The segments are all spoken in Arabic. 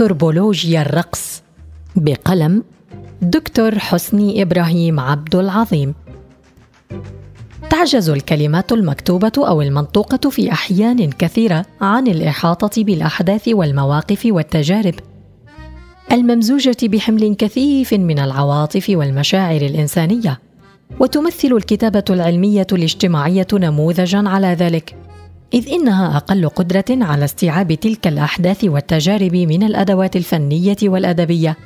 أنثروبولوجيا الرقص بقلم دكتور حسني إبراهيم عبد العظيم. تعجز الكلمات المكتوبة أو المنطوقة في أحيان كثيرة عن الإحاطة بالأحداث والمواقف والتجارب الممزوجة بحمل كثيف من العواطف والمشاعر الإنسانية وتمثل الكتابة العلمية الاجتماعية نموذجا على ذلك. إذ إنها أقل قدرة على استيعاب تلك الأحداث والتجارب من الأدوات الفنية والأدبية.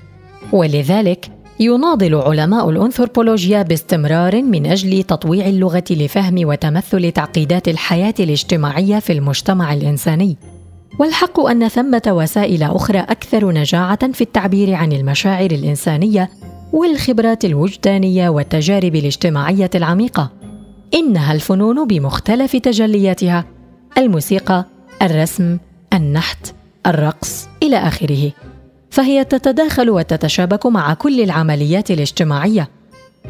ولذلك يناضل علماء الأنثروبولوجيا باستمرار من أجل تطويع اللغة لفهم وتمثل تعقيدات الحياة الاجتماعية في المجتمع الإنساني. والحق أن ثمة وسائل أخرى أكثر نجاعة في التعبير عن المشاعر الإنسانية والخبرات الوجدانية والتجارب الاجتماعية العميقة. إنها الفنون بمختلف تجلياتها الموسيقى الرسم النحت الرقص إلى آخره. فهي تتداخل وتتشابك مع كل العمليات الاجتماعية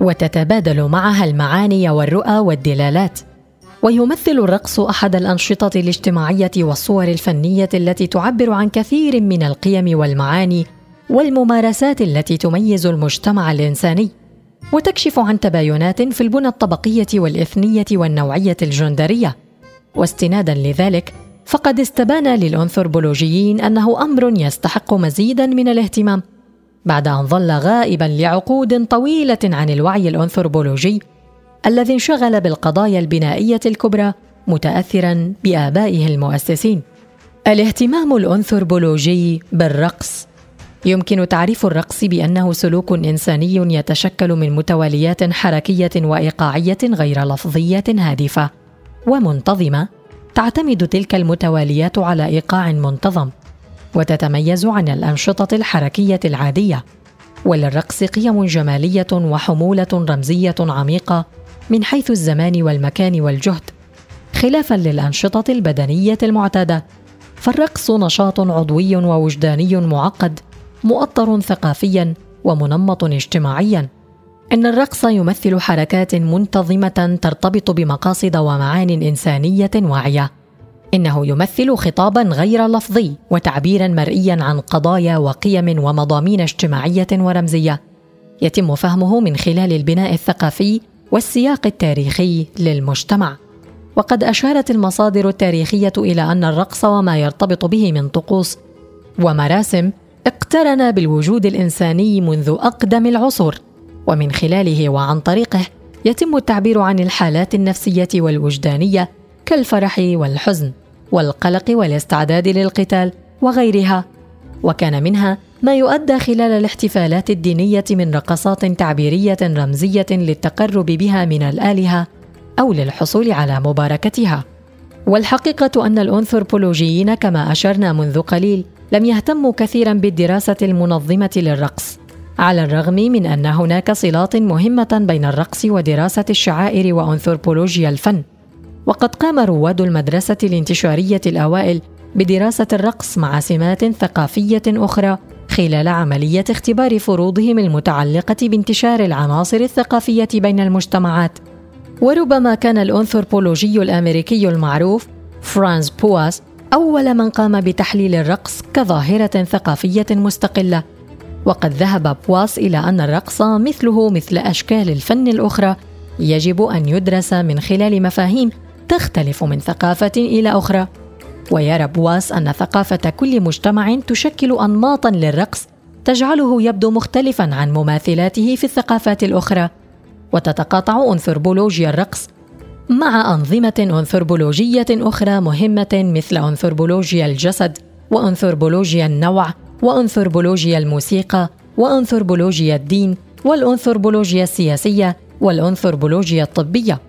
وتتبادل معها المعاني والرؤى والدلالات. ويمثل الرقص أحد الأنشطة الاجتماعية والصور الفنية التي تعبر عن كثير من القيم والمعاني والممارسات التي تميز المجتمع الإنساني. وتكشف عن تباينات في البنى الطبقية والإثنية والنوعية الجندرية. واستنادا لذلك فقد استبان للأنثروبولوجيين أنه أمر يستحق مزيدا من الاهتمام بعد أن ظل غائبا لعقود طويلة عن الوعي الأنثروبولوجي الذي انشغل بالقضايا البنائية الكبرى متأثرا بآبائه المؤسسين. الاهتمام الأنثروبولوجي بالرقص يمكن تعريف الرقص بأنه سلوك إنساني يتشكل من متواليات حركية وإيقاعية غير لفظية هادفة ومنتظمة تعتمد تلك المتواليات على إيقاع منتظم وتتميز عن الأنشطة الحركية العادية وللرقص قيم جمالية وحمولة رمزية عميقة من حيث الزمان والمكان والجهد. خلافا للأنشطة البدنية المعتادة فالرقص نشاط عضوي ووجداني معقد مؤطر ثقافيا ومنمط اجتماعيا. إن الرقص يمثل حركات منتظمة ترتبط بمقاصد ومعان إنسانية واعية. إنه يمثل خطابا غير لفظي وتعبيرا مرئيا عن قضايا وقيم ومضامين اجتماعية ورمزية. يتم فهمه من خلال البناء الثقافي والسياق التاريخي للمجتمع. وقد أشارت المصادر التاريخية إلى أن الرقص وما يرتبط به من طقوس ومراسم اقترن بالوجود الإنساني منذ أقدم العصور ومن خلاله وعن طريقه يتم التعبير عن الحالات النفسية والوجدانية كالفرح والحزن والقلق والاستعداد للقتال وغيرها. وكان منها ما يؤدى خلال الاحتفالات الدينية من رقصات تعبيرية رمزية للتقرب بها من الآلهة أو للحصول على مباركتها. والحقيقة أن الأنثروبولوجيين كما أشرنا منذ قليل لم يهتموا كثيرا بالدراسة المنظمة للرقص على الرغم من أن هناك صلات مهمة بين الرقص ودراسة الشعائر وأنثروبولوجيا الفن. وقد قام رواد المدرسة الانتشارية الأوائل بدراسة الرقص مع سمات ثقافية أخرى خلال عملية اختبار فروضهم المتعلقة بانتشار العناصر الثقافية بين المجتمعات. وربما كان الأنثروبولوجي الأمريكي المعروف فرانز بواس أول من قام بتحليل الرقص كظاهرة ثقافية مستقلة. وقد ذهب بواس إلى أن الرقص مثله مثل أشكال الفن الأخرى يجب أن يدرس من خلال مفاهيم تختلف من ثقافة إلى أخرى. ويرى بواس أن ثقافة كل مجتمع تشكل أنماطا للرقص تجعله يبدو مختلفا عن مماثلاته في الثقافات الأخرى. وتتقاطع أنثروبولوجيا الرقص مع أنظمة أنثروبولوجية أخرى مهمة مثل أنثروبولوجيا الجسد وأنثروبولوجيا النوع وأنثروبولوجيا الموسيقى وأنثروبولوجيا الدين والأنثروبولوجيا السياسية والأنثروبولوجيا الطبية.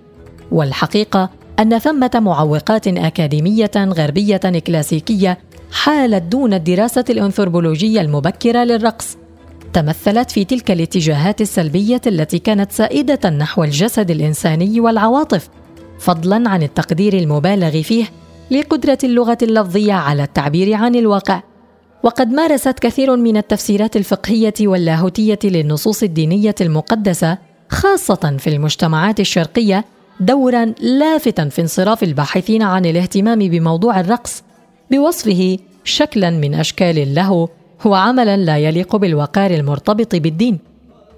والحقيقة أن ثمة معوقات أكاديمية غربية كلاسيكية حالت دون الدراسة الأنثروبولوجية المبكرة للرقص. تمثلت في تلك الاتجاهات السلبية التي كانت سائدة نحو الجسد الإنساني والعواطف فضلا عن التقدير المبالغ فيه لقدرة اللغة اللفظية على التعبير عن الواقع. وقد مارست كثير من التفسيرات الفقهية واللاهوتية للنصوص الدينية المقدسة خاصة في المجتمعات الشرقية دورا لافتا في انصراف الباحثين عن الاهتمام بموضوع الرقص بوصفه شكلا من أشكال اللهو وعملا لا يليق بالوقار المرتبط بالدين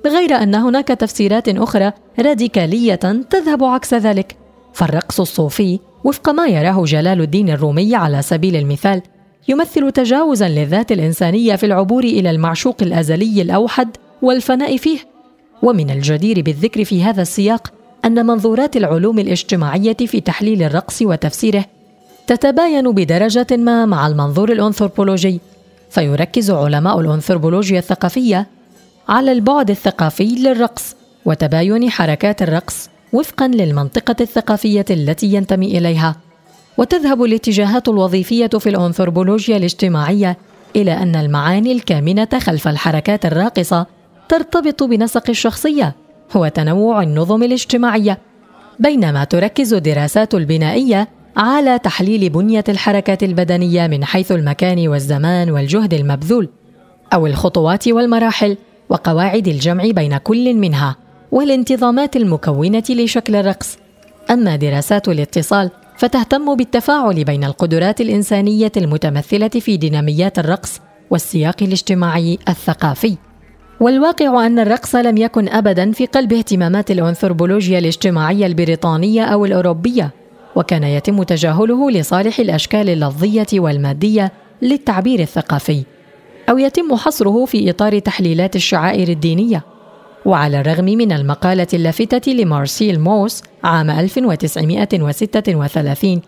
غير أن هناك تفسيرات أخرى راديكالية تذهب عكس ذلك فالرقص الصوفي وفق ما يراه جلال الدين الرومي على سبيل المثال يمثل تجاوزا للذات الإنسانية في العبور إلى المعشوق الأزلي الأوحد والفناء فيه. ومن الجدير بالذكر في هذا السياق أن منظورات العلوم الاجتماعية في تحليل الرقص وتفسيره تتباين بدرجة ما مع المنظور الأنثروبولوجي فيركز علماء الأنثروبولوجيا الثقافية على البعد الثقافي للرقص وتباين حركات الرقص وفقا للمنطقة الثقافية التي ينتمي إليها. وتذهب الاتجاهات الوظيفية في الأنثروبولوجيا الاجتماعية إلى أن المعاني الكامنة خلف الحركات الراقصة ترتبط بنسق الشخصية وتنوع النظم الاجتماعية بينما تركز الدراسات البنائية على تحليل بنية الحركات البدنية من حيث المكان والزمان والجهد المبذول أو الخطوات والمراحل وقواعد الجمع بين كل منها والانتظامات المكونة لشكل الرقص. أما دراسات الاتصال فتهتم بالتفاعل بين القدرات الإنسانية المتمثلة في ديناميات الرقص والسياق الاجتماعي الثقافي. والواقع أن الرقص لم يكن ابدا في قلب اهتمامات الأنثروبولوجيا الاجتماعية البريطانية أو الأوروبية وكان يتم تجاهله لصالح الأشكال اللفظية والمادية للتعبير الثقافي. أو يتم حصره في إطار تحليلات الشعائر الدينية. وعلى الرغم من المقالة اللافتة لمارسيل موس عام 1936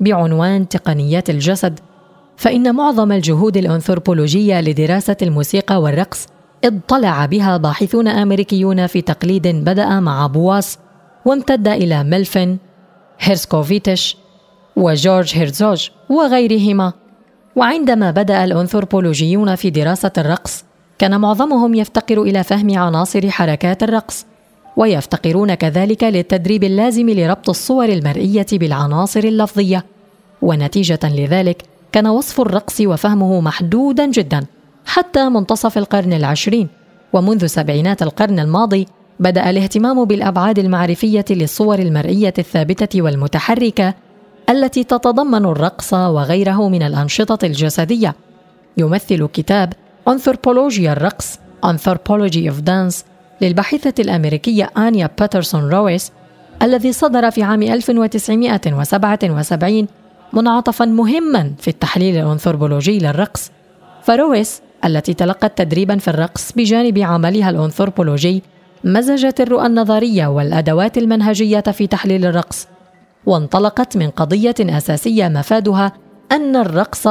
بعنوان تقنيات الجسد فإن معظم الجهود الأنثروبولوجية لدراسة الموسيقى والرقص اطلع بها باحثون أمريكيون في تقليد بدأ مع بواس وامتد إلى ميلفن هيرسكوفيتش وجورج هيرزوج وغيرهما. وعندما بدأ الأنثروبولوجيون في دراسة الرقص كان معظمهم يفتقر إلى فهم عناصر حركات الرقص ويفتقرون كذلك للتدريب اللازم لربط الصور المرئية بالعناصر اللفظية. ونتيجة لذلك كان وصف الرقص وفهمه محدودا جدا حتى منتصف القرن العشرين. ومنذ سبعينات القرن الماضي بدأ الاهتمام بالأبعاد المعرفية للصور المرئية الثابتة والمتحركة التي تتضمن الرقص وغيره من الأنشطة الجسدية. يمثل كتاب أنثروبولوجيا الرقص Anthropology of Dance للباحثة الأمريكية آنيا باترسون رويس الذي صدر في عام 1977 منعطفا مهما في التحليل الأنثروبولوجي للرقص. فرويس التي تلقت تدريبا في الرقص بجانب عملها الأنثروبولوجي مزجت الرؤى النظرية والأدوات المنهجية في تحليل الرقص وانطلقت من قضية أساسية مفادها أن الرقص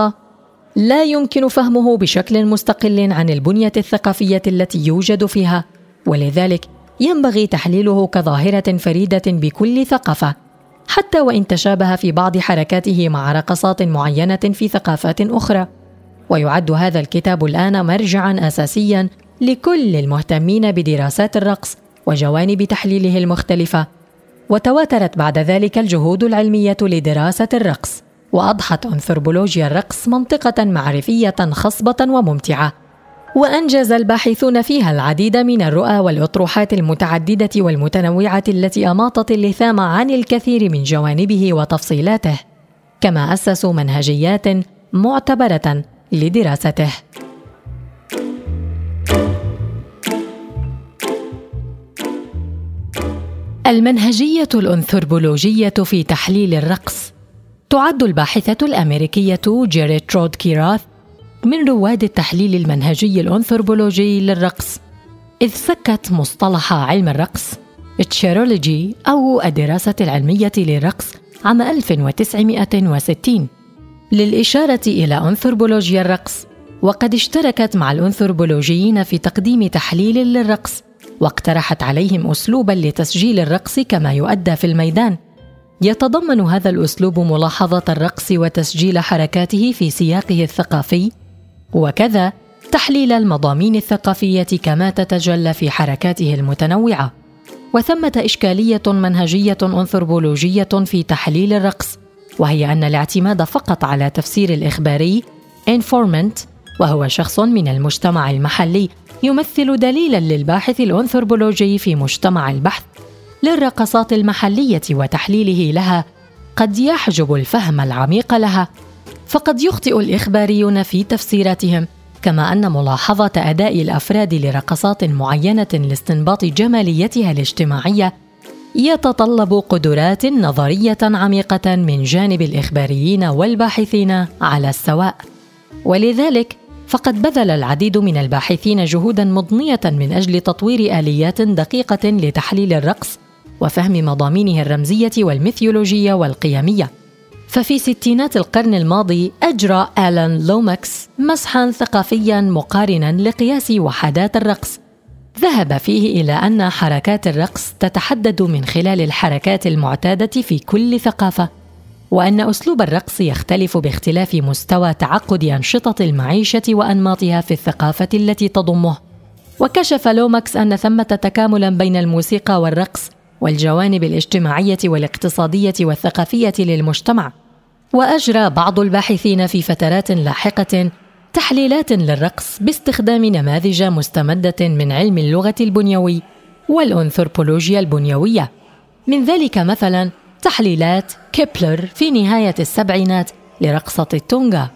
لا يمكن فهمه بشكل مستقل عن البنية الثقافية التي يوجد فيها ولذلك ينبغي تحليله كظاهرة فريدة بكل ثقافة حتى وإن تشابه في بعض حركاته مع رقصات معينة في ثقافات أخرى. ويعد هذا الكتاب الآن مرجعا اساسيا لكل المهتمين بدراسات الرقص وجوانب تحليله المختلفة. وتواترت بعد ذلك الجهود العلمية لدراسة الرقص. وأضحت أنثروبولوجيا الرقص منطقة معرفية خصبة وممتعة. وأنجز الباحثون فيها العديد من الرؤى والأطروحات المتعددة والمتنوعة التي أماطت اللثام عن الكثير من جوانبه وتفصيلاته كما أسسوا منهجيات معتبرة لدراسته. المنهجية الأنثروبولوجية في تحليل الرقص تعد الباحثة الأمريكية جيريت ترود كيراث من رواد التحليل المنهجي الأنثروبولوجي للرقص إذ سكت مصطلح علم الرقص تشيرولوجي أو الدراسة العلمية للرقص عام 1960 للإشارة إلى أنثروبولوجيا الرقص وقد اشتركت مع الأنثروبولوجيين في تقديم تحليل للرقص واقترحت عليهم أسلوبا لتسجيل الرقص كما يؤدى في الميدان. يتضمن هذا الأسلوب ملاحظة الرقص وتسجيل حركاته في سياقه الثقافي وكذا تحليل المضامين الثقافية كما تتجلى في حركاته المتنوعة. وثمة إشكالية منهجية أنثروبولوجية في تحليل الرقص وهي أن الاعتماد فقط على تفسير الإخباري informant وهو شخص من المجتمع المحلي يمثل دليلا للباحث الأنثروبولوجي في مجتمع البحث. للرقصات المحلية وتحليله لها قد يحجب الفهم العميق لها فقد يخطئ الإخباريون في تفسيراتهم كما أن ملاحظة أداء الأفراد لرقصات معينة لاستنباط جماليتها الاجتماعية يتطلب قدرات نظرية عميقة من جانب الإخباريين والباحثين على السواء. ولذلك فقد بذل العديد من الباحثين جهودا مضنية من أجل تطوير آليات دقيقة لتحليل الرقص وفهم مضامينه الرمزية والميثيولوجية والقيمية. ففي ستينات القرن الماضي أجرى آلان لوماكس مسحا ثقافيا مقارنا لقياس وحدات الرقص. ذهب فيه إلى أن حركات الرقص تتحدد من خلال الحركات المعتادة في كل ثقافة وأن أسلوب الرقص يختلف باختلاف مستوى تعقد أنشطة المعيشة وأنماطها في الثقافة التي تضمه. وكشف لوماكس أن ثمة تكاملا بين الموسيقى والرقص والجوانب الاجتماعية والاقتصادية والثقافية للمجتمع. وأجرى بعض الباحثين في فترات لاحقة تحليلات للرقص باستخدام نماذج مستمدة من علم اللغة البنيوي والأنثروبولوجيا البنيوية. من ذلك مثلا تحليلات كيبلر في نهاية السبعينات لرقصة التونغا.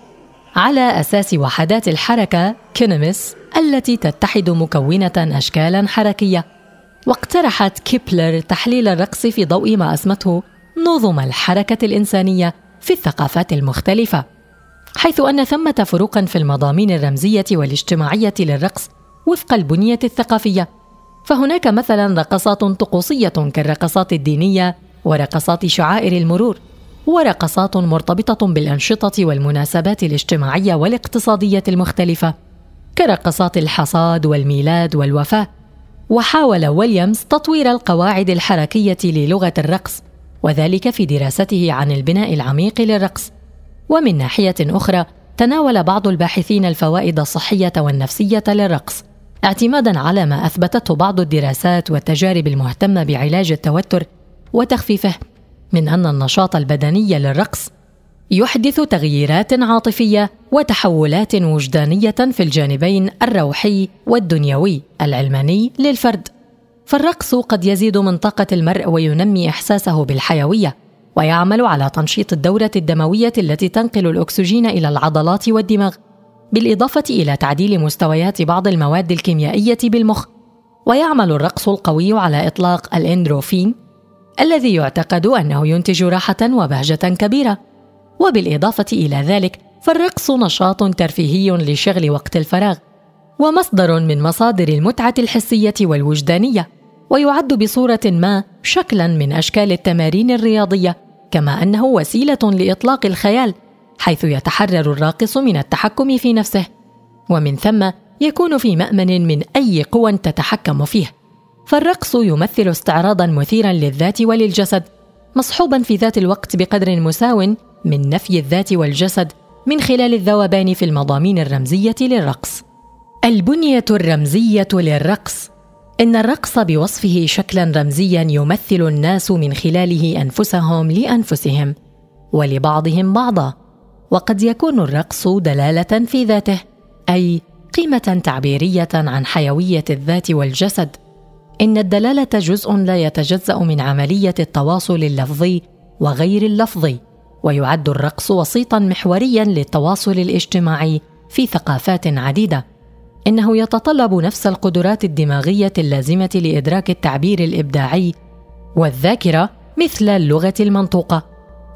على أساس وحدات الحركة kinemes التي تتحد مكونة اشكالا حركية واقترحت كيبلر تحليل الرقص في ضوء ما أسمته نظم الحركة الإنسانية في الثقافات المختلفة حيث أن ثمة فروقا في المضامين الرمزية والاجتماعية للرقص وفق البنية الثقافية. فهناك مثلا رقصات طقوسية كالرقصات الدينية ورقصات شعائر المرور ورقصات مرتبطة بالأنشطة والمناسبات الاجتماعية والاقتصادية المختلفة كرقصات الحصاد والميلاد والوفاة. وحاول ويليامز تطوير القواعد الحركية للغة الرقص وذلك في دراسته عن البناء العميق للرقص. ومن ناحية أخرى تناول بعض الباحثين الفوائد الصحية والنفسية للرقص اعتمادا على ما أثبتته بعض الدراسات والتجارب المهتمة بعلاج التوتر وتخفيفه من أن النشاط البدني للرقص يحدث تغييرات عاطفية وتحولات وجدانية في الجانبين الروحي والدنيوي العلماني للفرد. فالرقص قد يزيد من طاقة المرء وينمي إحساسه بالحيوية ويعمل على تنشيط الدوره الدموية التي تنقل الأكسجين إلى العضلات والدماغ بالإضافة إلى تعديل مستويات بعض المواد الكيميائية بالمخ. ويعمل الرقص القوي على إطلاق الإندروفين الذي يعتقد أنه ينتج راحة وبهجة كبيرة. وبالإضافة إلى ذلك فالرقص نشاط ترفيهي لشغل وقت الفراغ ومصدر من مصادر المتعة الحسية والوجدانية ويعد بصورة ما شكلا من أشكال التمارين الرياضية كما أنه وسيلة لإطلاق الخيال حيث يتحرر الراقص من التحكم في نفسه ومن ثم يكون في مأمن من أي قوى تتحكم فيه. فالرقص يمثل استعراضا مثيرا للذات وللجسد مصحوبا في ذات الوقت بقدر مساو من نفي الذات والجسد من خلال الذوبان في المضامين الرمزية للرقص. البنية الرمزية للرقص. إن الرقص بوصفه شكلا رمزيا يمثل الناس من خلاله أنفسهم لأنفسهم ولبعضهم بعضا. وقد يكون الرقص دلالة في ذاته أي قيمة تعبيرية عن حيوية الذات والجسد. إن الدلالة جزء لا يتجزأ من عملية التواصل اللفظي وغير اللفظي. ويعد الرقص وسيطا محوريا للتواصل الاجتماعي في ثقافات عديدة. إنه يتطلب نفس القدرات الدماغية اللازمة لإدراك التعبير الإبداعي والذاكرة مثل اللغة المنطوقة.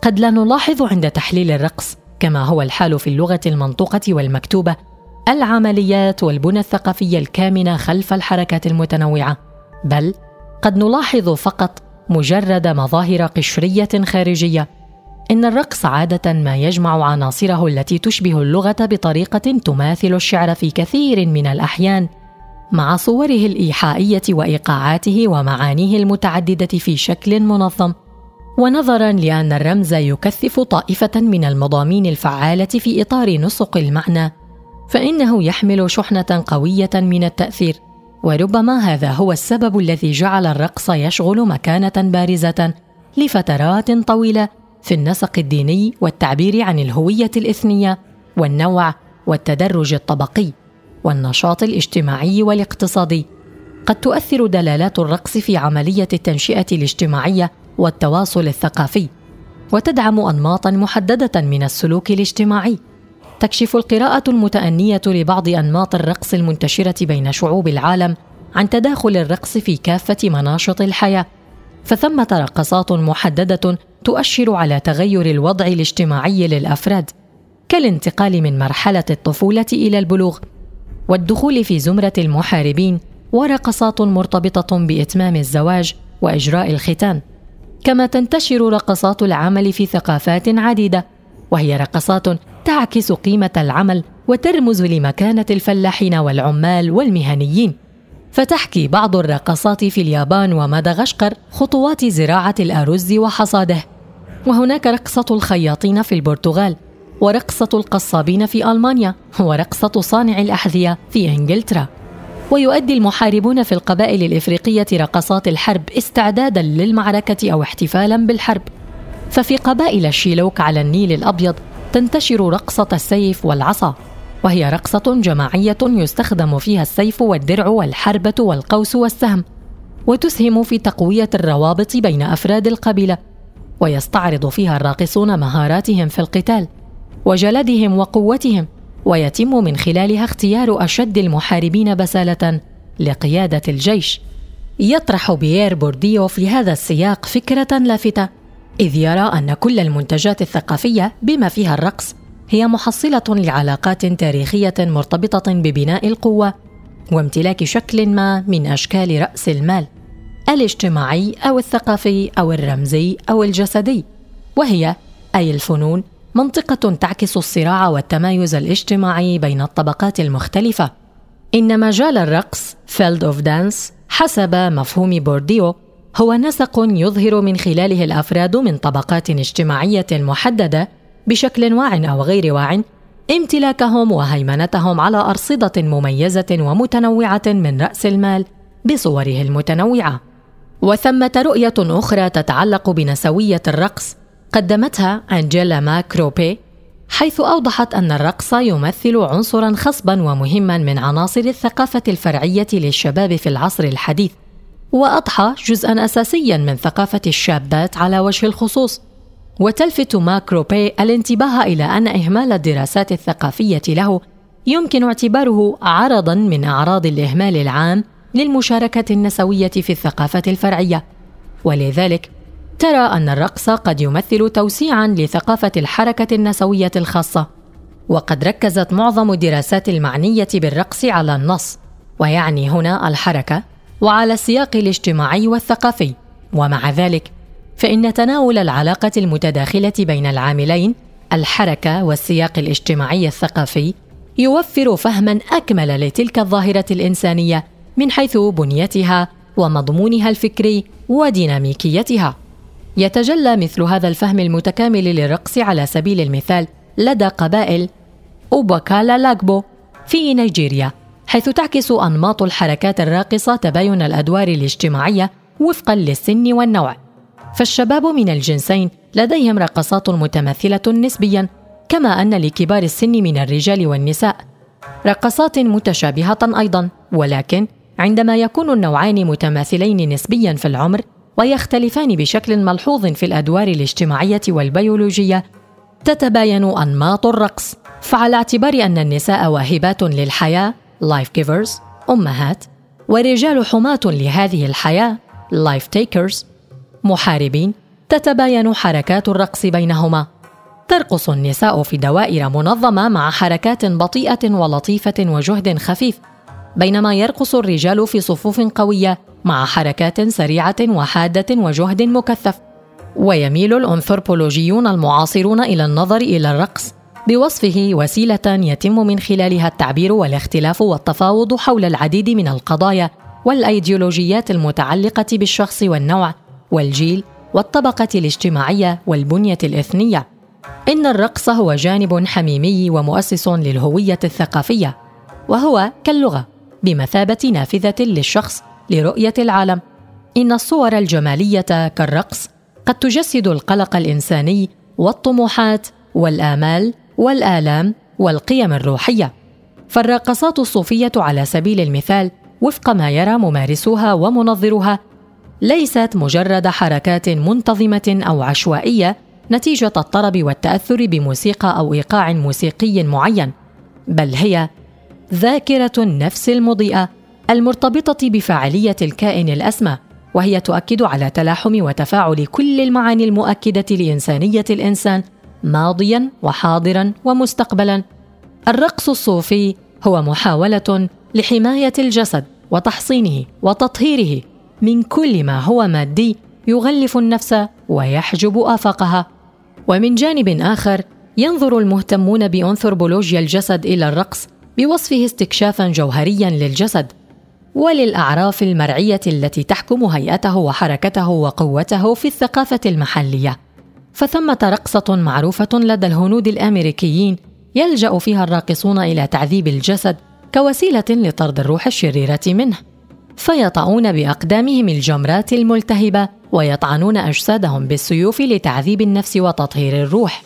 قد لا نلاحظ عند تحليل الرقص كما هو الحال في اللغة المنطوقة والمكتوبة العمليات والبنى الثقافية الكامنة خلف الحركات المتنوعة. بل قد نلاحظ فقط مجرد مظاهر قشرية خارجية إن الرقص عادة ما يجمع عناصره التي تشبه اللغة بطريقة تماثل الشعر في كثير من الأحيان مع صوره الإيحائية وإيقاعاته ومعانيه المتعددة في شكل منظم ونظرا لأن الرمز يكثف طائفة من المضامين الفعالة في إطار نسق المعنى فإنه يحمل شحنة قوية من التأثير وربما هذا هو السبب الذي جعل الرقص يشغل مكانة بارزة لفترات طويلة في النسق الديني والتعبير عن الهوية الإثنية والنوع والتدرج الطبقي والنشاط الاجتماعي والاقتصادي. قد تؤثر دلالات الرقص في عملية التنشئة الاجتماعية والتواصل الثقافي وتدعم انماطا محددة من السلوك الاجتماعي. تكشف القراءة المتأنية لبعض أنماط الرقص المنتشرة بين شعوب العالم عن تداخل الرقص في كافة مناشط الحياة فثمة رقصات محددة تؤشر على تغير الوضع الاجتماعي للأفراد كالانتقال من مرحلة الطفولة إلى البلوغ والدخول في زمرة المحاربين ورقصات مرتبطة بإتمام الزواج وإجراء الختان كما تنتشر رقصات العمل في ثقافات عديدة وهي رقصات تعكس قيمة العمل وترمز لمكانة الفلاحين والعمال والمهنيين. فتحكي بعض الرقصات في اليابان ومدغشقر خطوات زراعة الأرز وحصاده. وهناك رقصة الخياطين في البرتغال ورقصة القصابين في ألمانيا ورقصة صانع الأحذية في إنجلترا. ويؤدي المحاربون في القبائل الإفريقية رقصات الحرب استعدادا للمعركة أو احتفالا بالحرب. ففي قبائل الشيلوك على النيل الأبيض تنتشر رقصة السيف والعصا. وهي رقصة جماعية يستخدم فيها السيف والدرع والحربة والقوس والسهم وتسهم في تقوية الروابط بين أفراد القبيلة ويستعرض فيها الراقصون مهاراتهم في القتال وجلدهم وقوتهم ويتم من خلالها اختيار أشد المحاربين بسالة لقيادة الجيش. يطرح بيير بورديو في هذا السياق فكرة لافته إذ يرى أن كل المنتجات الثقافية بما فيها الرقص هي محصلة لعلاقات تاريخية مرتبطة ببناء القوة وامتلاك شكل ما من أشكال رأس المال الاجتماعي أو الثقافي أو الرمزي أو الجسدي وهي أي الفنون منطقة تعكس الصراع والتمايز الاجتماعي بين الطبقات المختلفة. إن مجال الرقص field of dance حسب مفهوم بورديو هو نسق يظهر من خلاله الأفراد من طبقات اجتماعية محددة بشكل واع أو غير واع امتلاكهم وهيمنتهم على أرصدة مميزة ومتنوعة من رأس المال بصوره المتنوعة. وثمة رؤية أخرى تتعلق بنسوية الرقص قدمتها أنجيلا ماكروبي حيث أوضحت أن الرقص يمثل عنصرا خصبا ومهما من عناصر الثقافة الفرعية للشباب في العصر الحديث وأضحى جزءا أساسيا من ثقافة الشابات على وجه الخصوص وتلفت ماكروبي الانتباه إلى أن إهمال الدراسات الثقافية له يمكن اعتباره عرضا من أعراض الإهمال العام للمشاركة النسوية في الثقافة الفرعية. ولذلك ترى أن الرقص قد يمثل توسيعا لثقافة الحركة النسوية الخاصة. وقد ركزت معظم الدراسات المعنية بالرقص على النص ويعني هنا الحركة وعلى السياق الاجتماعي والثقافي. ومع ذلك فإن تناول العلاقة المتداخلة بين العاملين الحركة والسياق الاجتماعي الثقافي يوفر فهما أكمل لتلك الظاهرة الإنسانية من حيث بنيتها ومضمونها الفكري وديناميكيتها. يتجلى مثل هذا الفهم المتكامل للرقص على سبيل المثال لدى قبائل أوباكالا لاغبو في نيجيريا حيث تعكس أنماط الحركات الراقصة تباين الأدوار الاجتماعية وفقا للسن والنوع. فالشباب من الجنسين لديهم رقصات متماثلة نسبيا كما أن لكبار السن من الرجال والنساء. رقصات متشابهة أيضا ولكن عندما يكون النوعان متماثلين نسبيا في العمر ويختلفان بشكل ملحوظ في الأدوار الاجتماعية والبيولوجية تتباين أنماط الرقص. فعلى اعتبار أن النساء واهبات للحياة life givers أمهات والرجال حماة لهذه الحياة life takers محاربين تتباين حركات الرقص بينهما. ترقص النساء في دوائر منظمة مع حركات بطيئة ولطيفة وجهد خفيف بينما يرقص الرجال في صفوف قوية مع حركات سريعة وحادة وجهد مكثف. ويميل الأنثروبولوجيون المعاصرون إلى النظر إلى الرقص بوصفه وسيلة يتم من خلالها التعبير والاختلاف والتفاوض حول العديد من القضايا والأيديولوجيات المتعلقة بالشخص والنوع. والجيل والطبقة الاجتماعية والبنية الإثنية. إن الرقص هو جانب حميمي ومؤسس للهوية الثقافية وهو كاللغة بمثابة نافذة للشخص لرؤية العالم. إن الصور الجمالية كالرقص قد تجسد القلق الإنساني والطموحات والآمال والآلام والقيم الروحية. فالراقصات الصوفية على سبيل المثال وفق ما يرى ممارسوها ومنظروها ليست مجرد حركات منتظمة أو عشوائية نتيجة الطرب والتأثر بموسيقى أو إيقاع موسيقي معين بل هي ذاكرة النفس المضيئة المرتبطة بفاعليه الكائن الأسمى وهي تؤكد على تلاحم وتفاعل كل المعاني المؤكدة لإنسانية الإنسان ماضيا وحاضرا ومستقبلا. الرقص الصوفي هو محاولة لحماية الجسد وتحصينه وتطهيره. من كل ما هو مادي يغلف النفس ويحجب آفاقها. ومن جانب آخر ينظر المهتمون بأنثروبولوجيا الجسد إلى الرقص بوصفه استكشافا جوهريا للجسد وللأعراف المرعية التي تحكم هيئته وحركته وقوته في الثقافة المحلية. فثمة رقصة معروفة لدى الهنود الأمريكيين يلجأ فيها الراقصون إلى تعذيب الجسد كوسيلة لطرد الروح الشريرة منه. فيطعون بأقدامهم الجمرات الملتهبة ويطعنون أجسادهم بالسيوف لتعذيب النفس وتطهير الروح.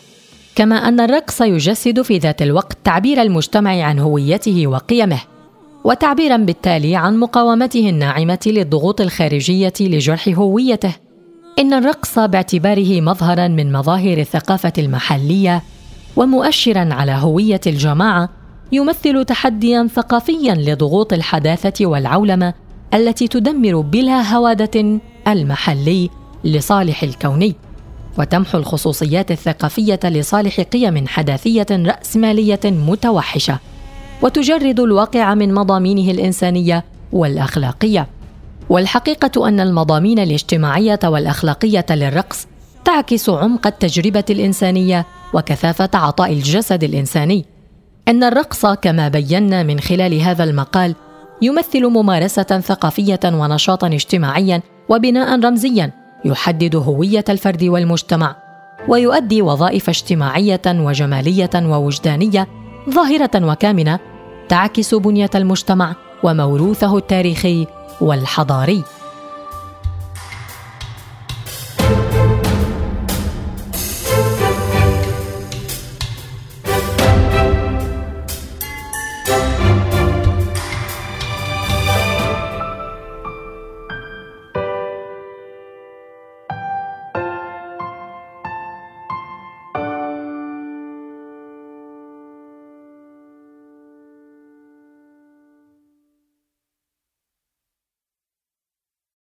كما أن الرقص يجسد في ذات الوقت تعبير المجتمع عن هويته وقيمه وتعبيرا بالتالي عن مقاومته الناعمة للضغوط الخارجية لجرح هويته. إن الرقص باعتباره مظهرا من مظاهر الثقافة المحلية ومؤشرا على هوية الجماعة يمثل تحديا ثقافيا لضغوط الحداثة والعولمة التي تدمر بلا هوادة المحلي لصالح الكوني وتمحو الخصوصيات الثقافية لصالح قيم حداثية رأسمالية متوحشة وتجرد الواقع من مضامينه الإنسانية والأخلاقية. والحقيقة أن المضامين الاجتماعية والأخلاقية للرقص تعكس عمق التجربة الإنسانية وكثافة عطاء الجسد الإنساني. إن الرقص كما بينا من خلال هذا المقال يمثل ممارسة ثقافية ونشاطا اجتماعيا وبناء رمزيا يحدد هوية الفرد والمجتمع ويؤدي وظائف اجتماعية وجمالية ووجدانية ظاهرة وكامنة تعكس بنية المجتمع وموروثه التاريخي والحضاري.